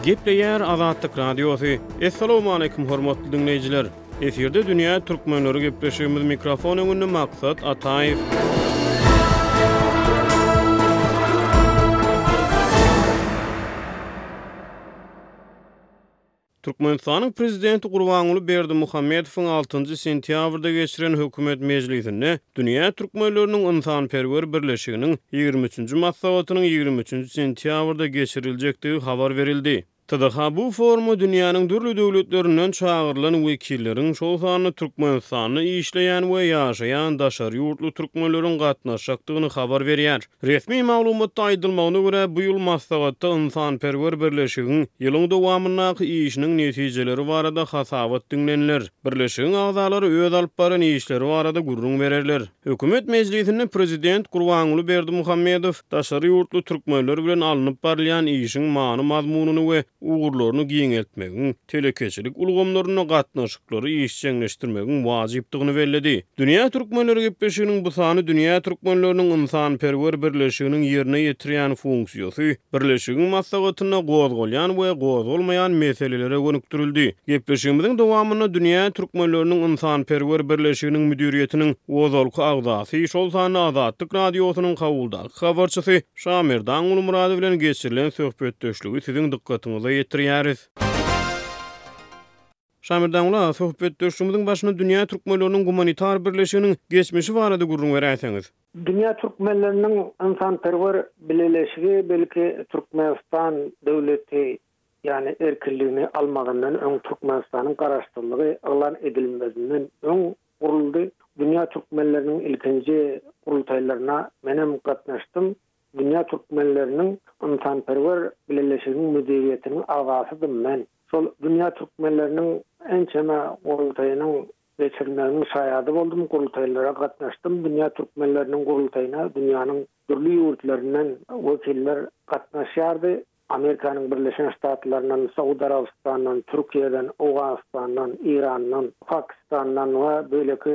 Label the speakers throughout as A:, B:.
A: Gepleýär Azatlyk Radiosy. Essalawmaleýkum hormatly diňleýjiler. Efirde dünýä türkmenleri gepleşigimiz mikrofon öňünde Maksat Ataýew. Türkmenistanyň Prezidenti Gurbanguly Berdimuhamedowyň altynjy sentýabrda geçiren Hökümet mejlisinde Dünýä türkmenleriniň ynsanperwer birleşiginiň ýigrimi üçünji maslahatynyň ýigrimi üçünji sentýabrda geçiriljekdigi habar berildi. TDH bu foruma dünýäniň dürli döwletlerinden çagyrylan wekilleriň, şol sanda Türkmenistanda işleýän we ýaşaýan daşary ýurtly türkmenleriň gatnaşjakdygyny habar berýär. Resmi maglumatda aýdylmagyna görä, bu ýyl maslahatda ynsanperwer birleşigiň ýylyň dowamyndaky işiniň netijeleri barada hasabat diňleniler. Birleşigiň agzalary öz alyp baran işleri barada gürrüň bererler. Hökümet mejlisinde prezident Gurbanguly Berdimuhamedow daşary ýurtly türkmenler bilen alnyp barylýan işiň many-mazmunyny we ugurlaryny giňeltmegiň, telekeçilik ulgamlarynda gatnaşyklary işjeňleşdirmegiň wajypdygyny belledi. Dünýä türkmenleri gepleşiginiň bu sany dünýä türkmenleriniň ynsanperwer birleşiginiň ýerine ýetirýän funksiýasy, birleşigiň maslahatynda gozgalýan we gozgalmaýan meselelere gönükdirildi. Gepleşigimiziň dowamynda dünýä türkmenleriniň ynsanperwer birleşiginiň müdiriýetiniň ozalky agzasy, şol sanda Azatlyk Radiosynyň Kabuldaky habarçysy Şamerdan Gulmyradow bilen geçirilen söhbetdeşligi siziň dykgatyňyza ýetirýäris. Şamil Daňla, Söhbetdeşligimiziň başyna Dünýä Türkmenleriniň Gumanitar Birleşiginiň geçmişi barada gürrüň
B: beräýseňiz? Dünýä Türkmenleriniň Ynsanperwer Bileleşigi belki Türkmenistan döwleti ýany erkinligini almagyndan öň Türkmenistanyň garaşsyzlygy yglan edilmezinden öň guruldy. Dünýä Türkmenleriniň ilkinji gurultaýlaryna menem gatnaşdym. Dünýä türkmenleriniň ynsanperwer bileleşiginiň müdiriýetiniň agzasydym men. Şol dünýä türkmenleriniň ençeme gurultaýynyň geçirilmeginiň şaýady boldum, gurultaýlara gatnaşdym. Dünýä türkmenleriniň gurultaýyna dünýäniň dürli ýurtlaryndan wekiller gatnaşýardy. Amerikanyň Birleşen Ştatlaryndan, Saud Arabystanyndan, Türkiýeden, Owganystandan, Eýrandan, Pakistandan we beýleki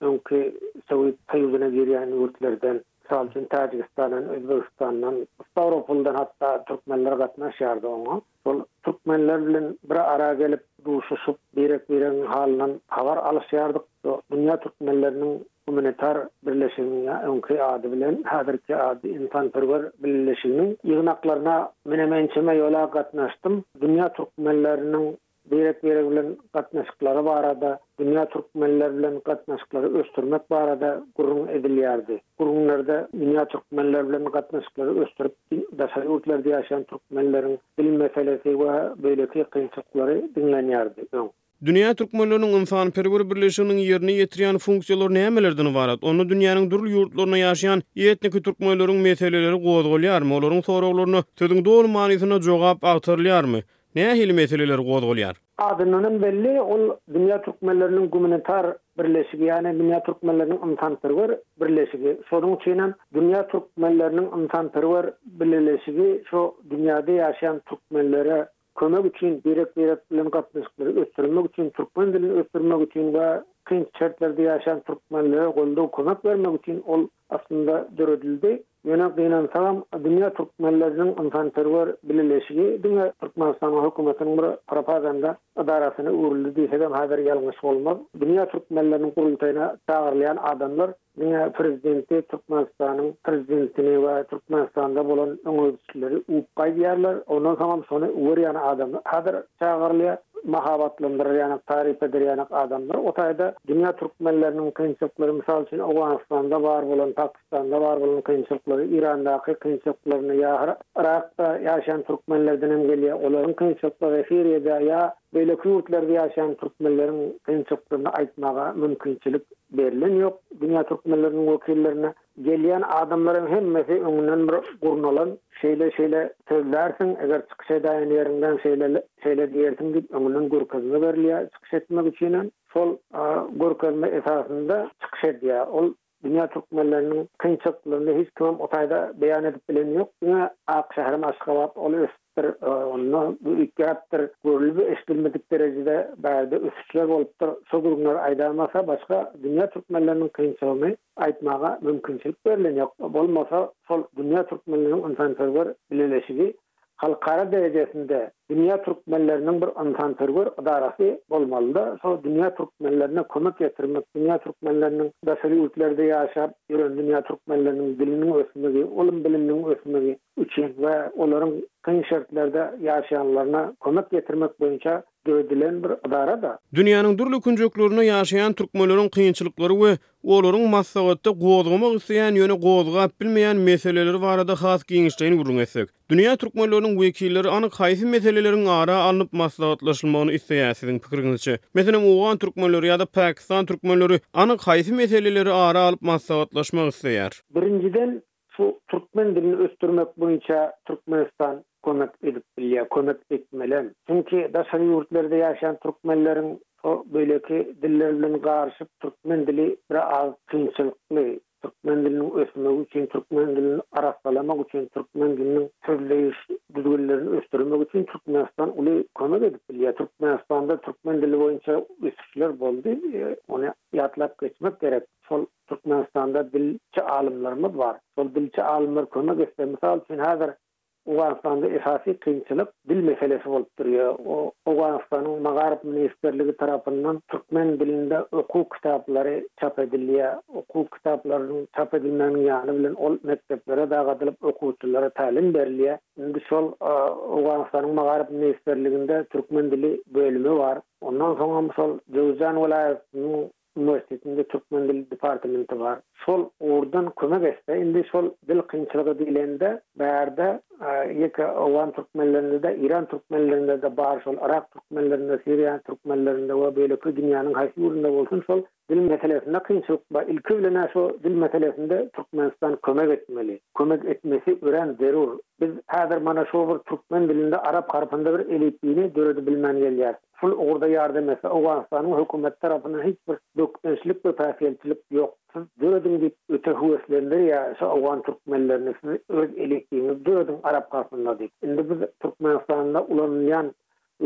B: öňki Sowet Soýuzyna girýän ýurtlardan, mysal üçin Täjigistandan, Özbegistandan, Stawropoldan hatda türkmenler gatnaşýardy oňa. Şol türkmenler bilen bir ara gelip duşuşyp, birek-biregiň halyndan habar alyşýardyk. Dünýä türkmenleriniň Gumanitar birleşiginiň ýa öňki ady bilen häzirki ady ynsanperwer bileleşiginiň ýygnaklaryna menemençeme ýola gatnaşdym. Dünýä türkmenleriniň birek-biregi bilen gatnaşyklary barada, dünýä türkmenler bilen gatnaşyklary ösdürmek barada gürrüň edilýärdi. Gürrüňlerde dünýä türkmenler bilen gatnaşyklary ösdürip daşary ýurtlarda ýaşaýan türkmenleriň dil meselesi we beýleki kynçylyklary diňlenýärdi.
A: Öň. Dünýä türkmenleriniň ynsanperwer birleşiginiň ýerine ýetirýän funksiýalary nämelerden ybarat? Onda dünýäniň dürli ýurtlarynda ýaşaýan etniki türkmenleriň meseleleri gozgalýarmy? Olaryň soraglaryna sözüň doly manysynda jogap agtarylýarmy? Nähili meseleler gozgalýar?
B: Adyndan hem belli, ol Dünýä türkmenleriniň gumanitar birleşigi, ýagny Dünýä türkmenleriniň ynsanperwer birleşigi. Şonuň üçin hem Dünýä türkmenleriniň ynsanperwer bileleşigi şo dünýäde ýaşaýan türkmenlere Kömek üçin derek-derek bilen gatnaşyklary ösdürmek üçin, türkmen dilini ösdürmek üçin we kyn şertlerde ýaşaýan türkmenlere goldaw-kömek bermek üçin ol aslynda döredildi. Ýöne gynansagam, dünýä türkmenleriniň ynsanperwer bileleşigi diňe Türkmenistanyň hökümetiniň bir propaganda edarasyna öwrüldi diýsegem häzir ýalňyş bolmaz. Dünýä türkmenleriniň gurultaýyna çagyrylýan adamlar Diňe prezidenti, Türkmenistanyň prezidentini we Türkmenistanda bolan öňegidişlileri uwup gaýdýarlar. Ondan soňam şony görýän adam hadyr çagyrylýar. Mahabatlandyrýanak, taryp ederýanak adamlar. O taýda dünýä türkmenleriniň kynçylyklary, mysal üçin, Owganystanda bar bolan, Pakistanda bar bolan kynçylyklary, Irandaky kynçylyklaryny ýa-ha Yrakda ýaşaýan türkmenlerdenem gelýär, olaryň kynçylyklary, Siriýada ýa Beýleki ýurtlarda ýaşaýan türkmenleriň ençukdygyny aýtmaga mümkinçilik berlen ýok. Dünýä türkmenleriniň wekillerine gelýän adamlaryň hemmesi öňünden bir gurnalan, şeýle-şeýle sözlärsiň, eger çykyş edäýen ýeriňden şeýle-şeýle diýersiň diýip öňünden görkezme berilýär çykyş etmek üçinem. Şol görkezme esasynda çykyş edýär. Ol Dünýä türkmenleriniň kynçylyklarynda hiç kimem o taýda beýan edip bilen ýok. Diňe ak şäherim Aşgabat ol ösüpdir. Onda üýtgäpdir. Görülip-eşidilmedik derejede bärde ösüşler bolupdyr. Şo gürrüňler aýdalmasa, başga dünýä türkmenleriniň kynçylygyny aýtmaga mümkinçilik berilen ýok. Bolmasa, şol dünýä türkmenleriniň ynsanperwer bileleşigi Halkara derejesinde Dünýä türkmenleriniň bir ynsanperwer ydarasy bolmalyda şo Dünýä türkmenlerine kömek ýetirmek Dünýä türkmenleriniň daşary ýurtlarda ýaşap ýören Dünýä türkmenleriniň diliniň ösmegi olum biliminiň ösmegi üçin we olaryň kyn şertlerde ýaşaýanlaryna kömek ýetirmek boýunça Döredilen bir ydarada.
A: Dünýäniň dürli künjeklerinde ýaşaýan türkmenleriň kynçylyklary we olaryň maslahatda gozgamak isleýän, ýöne gozgap bilmeýän meseleleri barada has giňişleýin gürrüň etsek. Dünýä türkmenleriniň wekilleri anyk haýsy meseleleriň ara alnyp maslahatlaşylmagyny isleýär siziň pikiriňizçe? Meselem owgan türkmenleri ýa-da pakistan türkmenleri anyk haýsy meseleleri ara alyp maslahatlaşmak isleýär?
B: Birinjiden Şu türkmen dilini ösdürmek boýunça Türkmenistan kömek edip bilýär, kömek etmelem. Çünki daşary ýurtlarda ýaşaýan türkmenleriň şo beýleki diller bilen garyşyp türkmen dili bir az kynçylykly. Türkmen diliniň ösmegi üçin, türkmen dilini arassalamak üçin, türkmen diliniň sözleýiş düzgünlerini ösdürmek üçin Türkmenistan uly kömek edip bilýär. Türkmenistanda türkmen dili boýunça ösüşler boldy. Ony ýatlap geçmek gerek. Şol Türkmenistanda dilçi alymlarymyz bar. Şol dilçi alymlar kömek etse, mysal üçin häzir Owganystanda esasy kynçylyk dil meselesi bolup durýar. Owganystanyň Magaryf ministrligi tarapyndan türkmen dilinde okuw kitaplary çap edilýär. Okuw kitaplarynyň çap edilmeginiň ýany bilen ol mekdeplere dagadylyp okuwçylara tälim berilýär. Indi şol Owganystanyň Magaryf ministrliginde türkmen dili bölümi bar. Ondan soňam şol Jöwüzjan welaýatynyň Uniwersitetinde türkmen dil departamenti bar. Şol ugurdan kömek etse, indi şol dil kynçylygy diýlende bärde ýeke owgan türkmenlerinde-de, iran türkmenlerinde-de bar, şol yrak türkmenlerinde, siriýanyň türkmenlerinde we beýleki dünýäniň haýsy ýurdunda bolsun şol dil meselesinde kynçylyk bar. Ilki bilen-ä şu dil meselesinde Türkmenistan kömek etmeli. Kömek etmesi örän zerur. Biz häzir mana şu bir türkmen dilinde arap harpynda bir elipbiýni döredibilmän gelýäris. Şul ugurda ýardam etse, Owganystanyň hökümeti tarapyndan hiç bir bökdençlik we päsgelçilik ýok. Siz dörediň diýip öte höweslendirýär şu owgan türkmenlerini, siz öz elitinizi dörediň arap harpynda diýip. Indi biz Türkmenistanda ulanylýan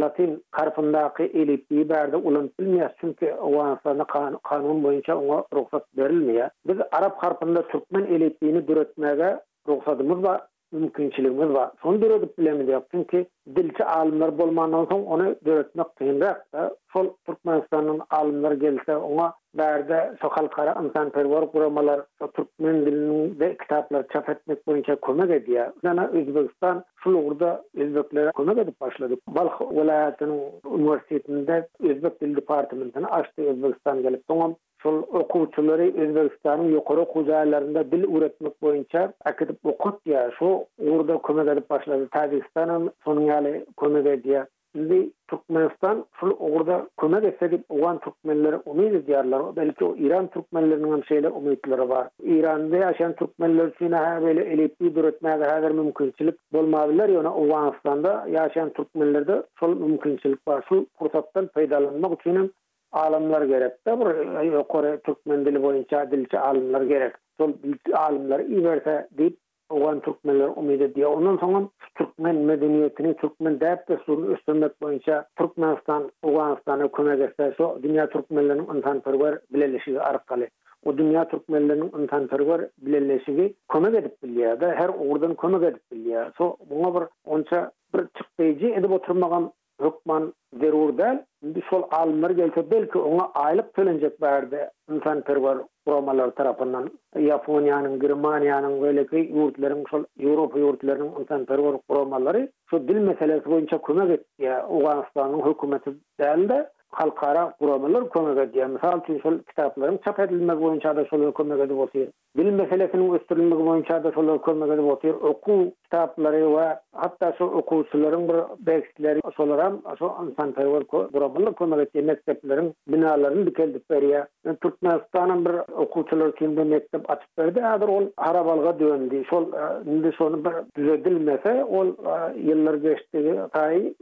B: latyn harpyndaky elipbiýi bärde ulanyp bilmeýäs, çünki Owganystanda kanun boýunça oňa rugsat berilmeýär. Biz arap harpynda türkmen elipbiýini döretmäge rugsadymyz bar. mümkinçiligimiz bar. Şony döredip bilemiz ýok. Çünki dilçi alymlar bolmandan soň ony döretmek kynrak-da. Şol Türkmenistandan alymlar gelse, oňa bärde şu halkara ynsanperwer guramalar şo türkmen dilinde kitaplary çap etmek boýunça kömek edýär. Ýöne Özbegistan şul ugurda özbeklere kömek edip başlady. Balh welaýatynyň uniwersitetinde özbek dil departamentini açdy Özbegistan gelip. Soňam Şol okuwçylary Özbegistanyň ýokary okuw jaýlarynda dil öwretmek boýunça äkidip okatýar. Şu ugurda kömek edip başlady. Täjigistan hem şonuň ýaly kömek edýär. Indi Türkmenistan şul ugurda kömek etse diýip owgan türkmenleri umyt edýärler. Belki Eýran türkmenleriniň hem şeýle umytlary bar. Eýranda ýaşaýan türkmenler üçin hä beýle elipbiý döretmäge häzir mümkinçilik bolmabiler, ýöne Owganystanda ýaşaýan türkmenlerde şol mümkinçilik bar. Şul pursatdan peýdalanmak üçin hem Alymlar gerek da bir ýokary türkmen dili boýunça dilçi alymlar gerek. Şol dilçi alymlary iberse diýip owgan türkmenler umyt edýär. Ondan soňam şu türkmen medeniýetini, türkmen däp-dessuryny ösdürmek boýunça Türkmenistan Owganystana kömek etse, şo Dünýä türkmenleriniň ynsanperwer bileleşigi arkaly. O Dünýä türkmenleriniň ynsanperwer bileleşigi kömek edip bilýär de, her ugurdan kömek edip bilýär. Şo muňa bir onça bir çykdaýjy edip oturmagam Hökman zerur däl. Indi şol alymlar gelse, belki oňa aýlyk tölenjek bärde ynsanperwer guramalar tarapyndan, Ýaponiýanyň, Germaniýanyň, beýleki ýurtlaryň, şol Ýewropa ýurtlarynyň ynsanperwer guramalary şu dil meselesi boýunça kömek etýär. Owganystanyň hökümeti däl-de, halkara guramalar kömek edýär. Mysal üçin, şol kitaplaryň çap edilmegi boýunça-da şolar kömek edip otyr. Dil meselesiniň ösdürilmegi boýunça-da şolar kömek edip otyr. Okuw kitaplary we hatda şu okuwçylaryň bir begsleri, şolaram şu ynsanperwer guramalar kömek etýär, mekdepleriň binalaryny dikeldip berýär. Indi Türkmenistanam bir okuwçylar üçin bir mekdep açyp berdi, häzir ol harabalga döndi. Şol indi şony bir düzedilmese, ol ýyllar geçdigi saýyn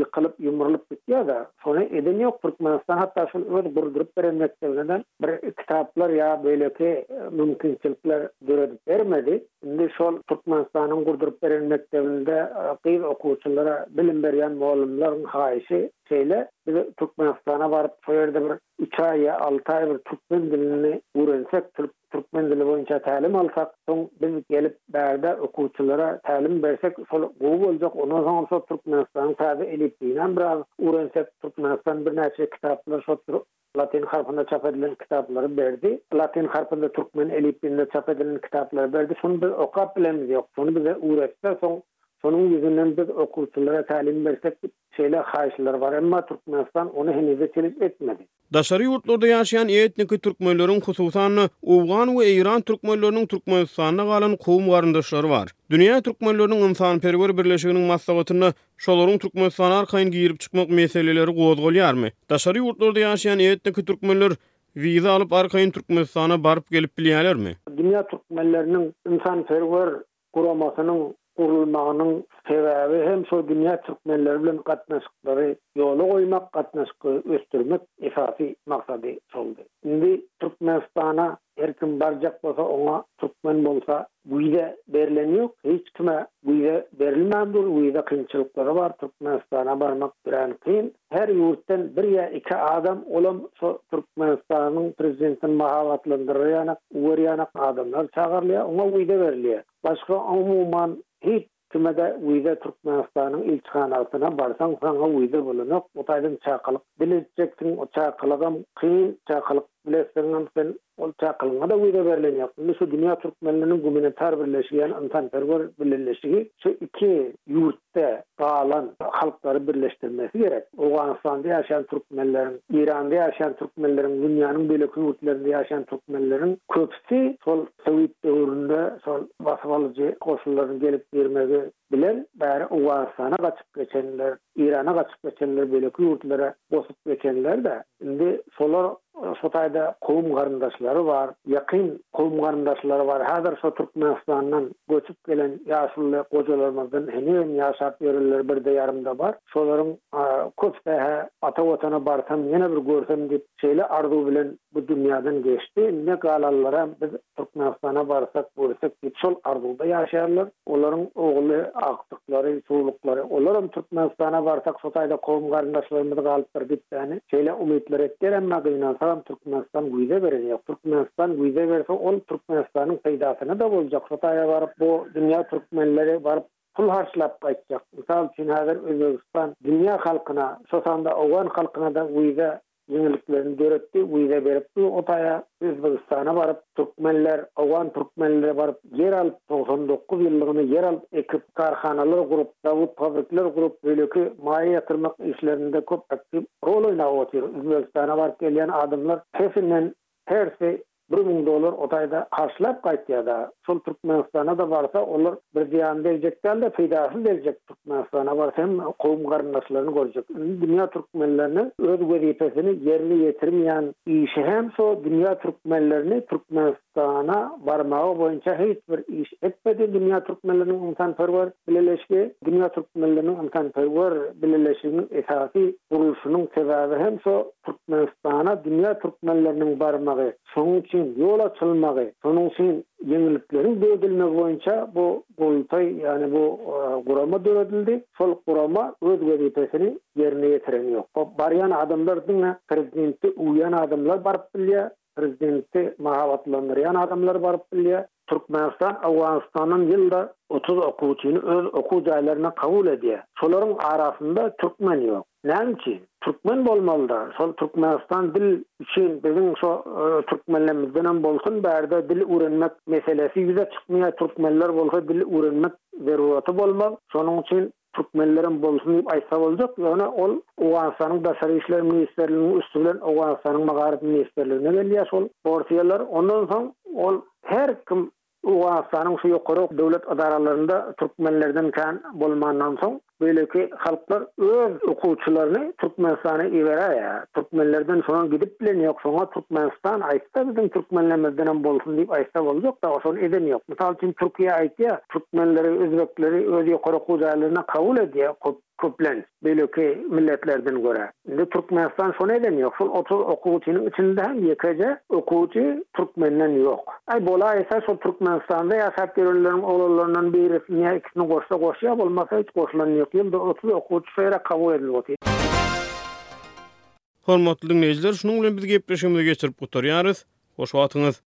B: ýykylyp-ýumrulyp gitýär-de. Şony eden ýok Türkmenistan hatda şol öz gurduryp beren mekdebine-de bir kitaplar ýa beýleki mümkinçilikler döredip bermedi. Indi şol Türkmenistanyň gurduryp beren mekdebinde gyz okuwçylara bilim berýän mugallymlaryň haýyşy şeýle, Biz Türkmenistana baryp şo ýerde bir üç aý ýa alty aý bir türkmen dilini öwrensek, türk türkmen dili boýunça tälim alsak, soň biz gelip bärde okuwçylara tälim bersek şol gowy boljak, ondan soň şol Türkmenistanyň täze elipbiýinem biraz urensek, Türkmenistan birnäçe kitaplar şo tür latyn harpynda çap edilen kitaplary berdi, latyn harpynda türkmen elipbiýinde çap edilen kitaplary berdi, şony biz okap bilemizok, şony bize üretse soň Şonuň ýüzünden biz okuwçylara tälim bersek diýip, şeýle haýyşlar bar, emma Türkmenistan ony henize çenli etmedi.
A: Daşary ýurtlarda ýaşaýan etniki türkmenleriň, hususan-da, owgan we eýran türkmenleriniň Türkmenistanda galan kowum-garyndaşlary bar. Dünýä türkmenleriniň ynsanperwer birleşiginiň maslahatynda şolaryň Türkmenistana arkaýyn girip-çykmak meseleleri gozgalýarmy? Daşary ýurtlarda ýaşaýan etniki türkmenler wiza alyp, arkaýyn Türkmenistana baryp-gelip bilýärlermi?
B: Dünýä türkmenleriniň ynsanperwer guramasynyň gurulmagynyň sebäbi hem şol dünýä türkmenleri bilen gatnaşyklary ýola goýmak, gatnaşygy ösdürmek esasy maksady şoldy. Indi Türkmenistana her kim barjak bolsa oňa türkmen bolsa wiza berlen ýok, hiç kime wiza berilmän dur, wiza kynçylyklary bar, Türkmenistana barmak örän kyn. Her ýurtdan bir ýa iki adam, olam şo Türkmenistanyň prezidentini mahabatlandyrýanak, uwerýanak adamlar çagyrylýar, oňa wiza berilýär. Başga umuman hiç kime-de wiza Türkmenistanyň ilçihanasyna barsaň saňa wiza bolanok, o taýdan çakylyk diledip çekseň o çakylygam kyn, çakylyk Bilesiňem sen, ol çakylygyňa-da wiza berlen ýok. Indi şu dünýä türkmenleriniň gumanitar birleşigi ýaly ynsanperwer birlenleşigi şu iki ýurtda galan halklary birleşdirmesi gerek. Owganystanda ýaşaýan türkmenleriň, Eýranda ýaşaýan türkmenleriň, dünýäniň beýleki ýurtlarynda ýaşaýan türkmenleriň köpüsi şol sowet döwründe şol basyp alyjy goşunlaryň gelip girmegi Bilen bäri Owganystana gaçyp geçenler, Irana gaçyp geçenler, beýleki ýurtlara gosup geçenler-de, indi şolar şo taýda kowum-garyndaşlary bar, ýakyn kowum-garyndaşlary bar. Häzir şo Türkmenistandan göçüp gelen ýaşuly gojalarymyzdan henizem ýaşap ýörenler birde-ýarymda bar. Şolaryň köpüsi-hä Ata Watana barsam, ýene bir görsem diýip, şeýle arzuw bilen bu dünýäden geçdi, indi galanlaram biz Türkmenistana barsak görsek diýip şol arzuwda ýaşaýarlar. Olaryň ogly agtyklary, suwluklary olaram Türkmenistana barsak şo taýda kowum garyndaşlarymyz galypdyr diýip däne şeýle umytlar etýär emma gynansagam Türkmenistan güýze beren ýok. Türkmenistan güýze berse ol Türkmenistanyň peýdasyna-da boljak şo taýa baryp bu dünýä türkmenleri baryp pul harçlap gaýtjak. Mysal üçin häzir Özbegistan dünýä halkyna şo sanda owgan halkyna-da güýze ýeňilliklerini döretdi, wiza berip bu Hytaýa, Özbegistana baryp, türkmenler, owgan türkmenleri baryp ýer alyp, togsan dokuz ýyllygyna ýer alyp, ekip, kärhanalar gurup, zawod, fabrikler gurup, beýleki maýa ýatyrmak işlerinde köp aktiw rol oýnap otyr. Üzbegistana baryp gelýän adamlar sesinden hersi Bir müň dollar o taýda harçlap gaýtýada şol Türkmenistana da barsa olar bir zyýan degjek dälde peýdasy degjek Türkmenistana barsa hem kowum garyndaşlaryny görjek indi dünýä Türkmenleriniň öz wezipesini ýerine ýetirmeýän işi hem şo dünýä Türkmenlerini Türkmenistana barmagy boýunça hiç bir iş etmedi dünýä Türkmenleriniň ynsanperwer bileleşigi dünýä Türkmenleriniň ynsanperwer bileleşiginiň esasy gurluşynyň sebäbi hem şo Türkmenistana dünýä türkmenleriniň barmagy, şonuň üçin ýol açylmagy, şonuň üçin ýeňillikleriň döredilmegi boýunça bu gurultaý, ýagny bu gurama döredildi. Şol gurama öz wezipesini ýerine ýetiren ýok. Barýan adamlar diňe prezidenti uýan adamlar baryp bilýär. Prezidenti mahabatlandyrýan adamlar baryp bilýär. Türkmenistan Owganystandan ýylda otuz okuwçyny öz okuw jaýlaryna kabul edýär. Şolaryň arasynda türkmen ýok. Näme üçin? Türkmen bolmalyda, şol Türkmenistan dil üçin biziň şo türkmenlemizdenem bolsun bärde dil urenmek meselesi ýüze çykmaýar, türkmenler bolsa dil urenmek zeruraty bolmaz. Şonuň üçin Türkmenlerem bolsun diýip aýtsa boljak, ýöne ol Owganystanyň Daşary işler ministrliginiň üsti bilen Owganystanyň Magaryp ministrligine gelýär şol porsiýalar. Ondan soň ol her kim Owganystanyň şu ýokary döwlet edaralarynda türkmenlerden kän bolmandan soň, beýleki halklar öz okuwçylaryny Türkmenistana iberäýýär. Türkmenlerden şoňa gidip bilen ýok, şoňa Türkmenistan aýtsa biziň türkmenlerimizdenem bolsun diýip aýtsa boljak-da, o şony eden ýok. Mysal üçin Türkiýe aýtýar, Türkmenleri, özbekleri öz ýokary okuw jaýlaryna kabul edýär köp, köplenç, beýleki milletlerden görä. Indi Türkmenistan şony eden ýok. Şol otuz okuwçynyň içinde hem ýekeje okuwçy türkmenden ýok. Aý, bolaýsa, şol Türkmenistanda ýaşap ýörenleriň oglanlaryndan birisini ýa ikisini goşsa goşýar, bolmasa hiç goşulany ýok. Ýylda otuz okuwçy şo ýere kabul edilip otyr.
A: Hormatly diňleýjiler, şunuň bilen biz gepleşigimizi geçirip gutarýarys. Hoş wagtyňyz!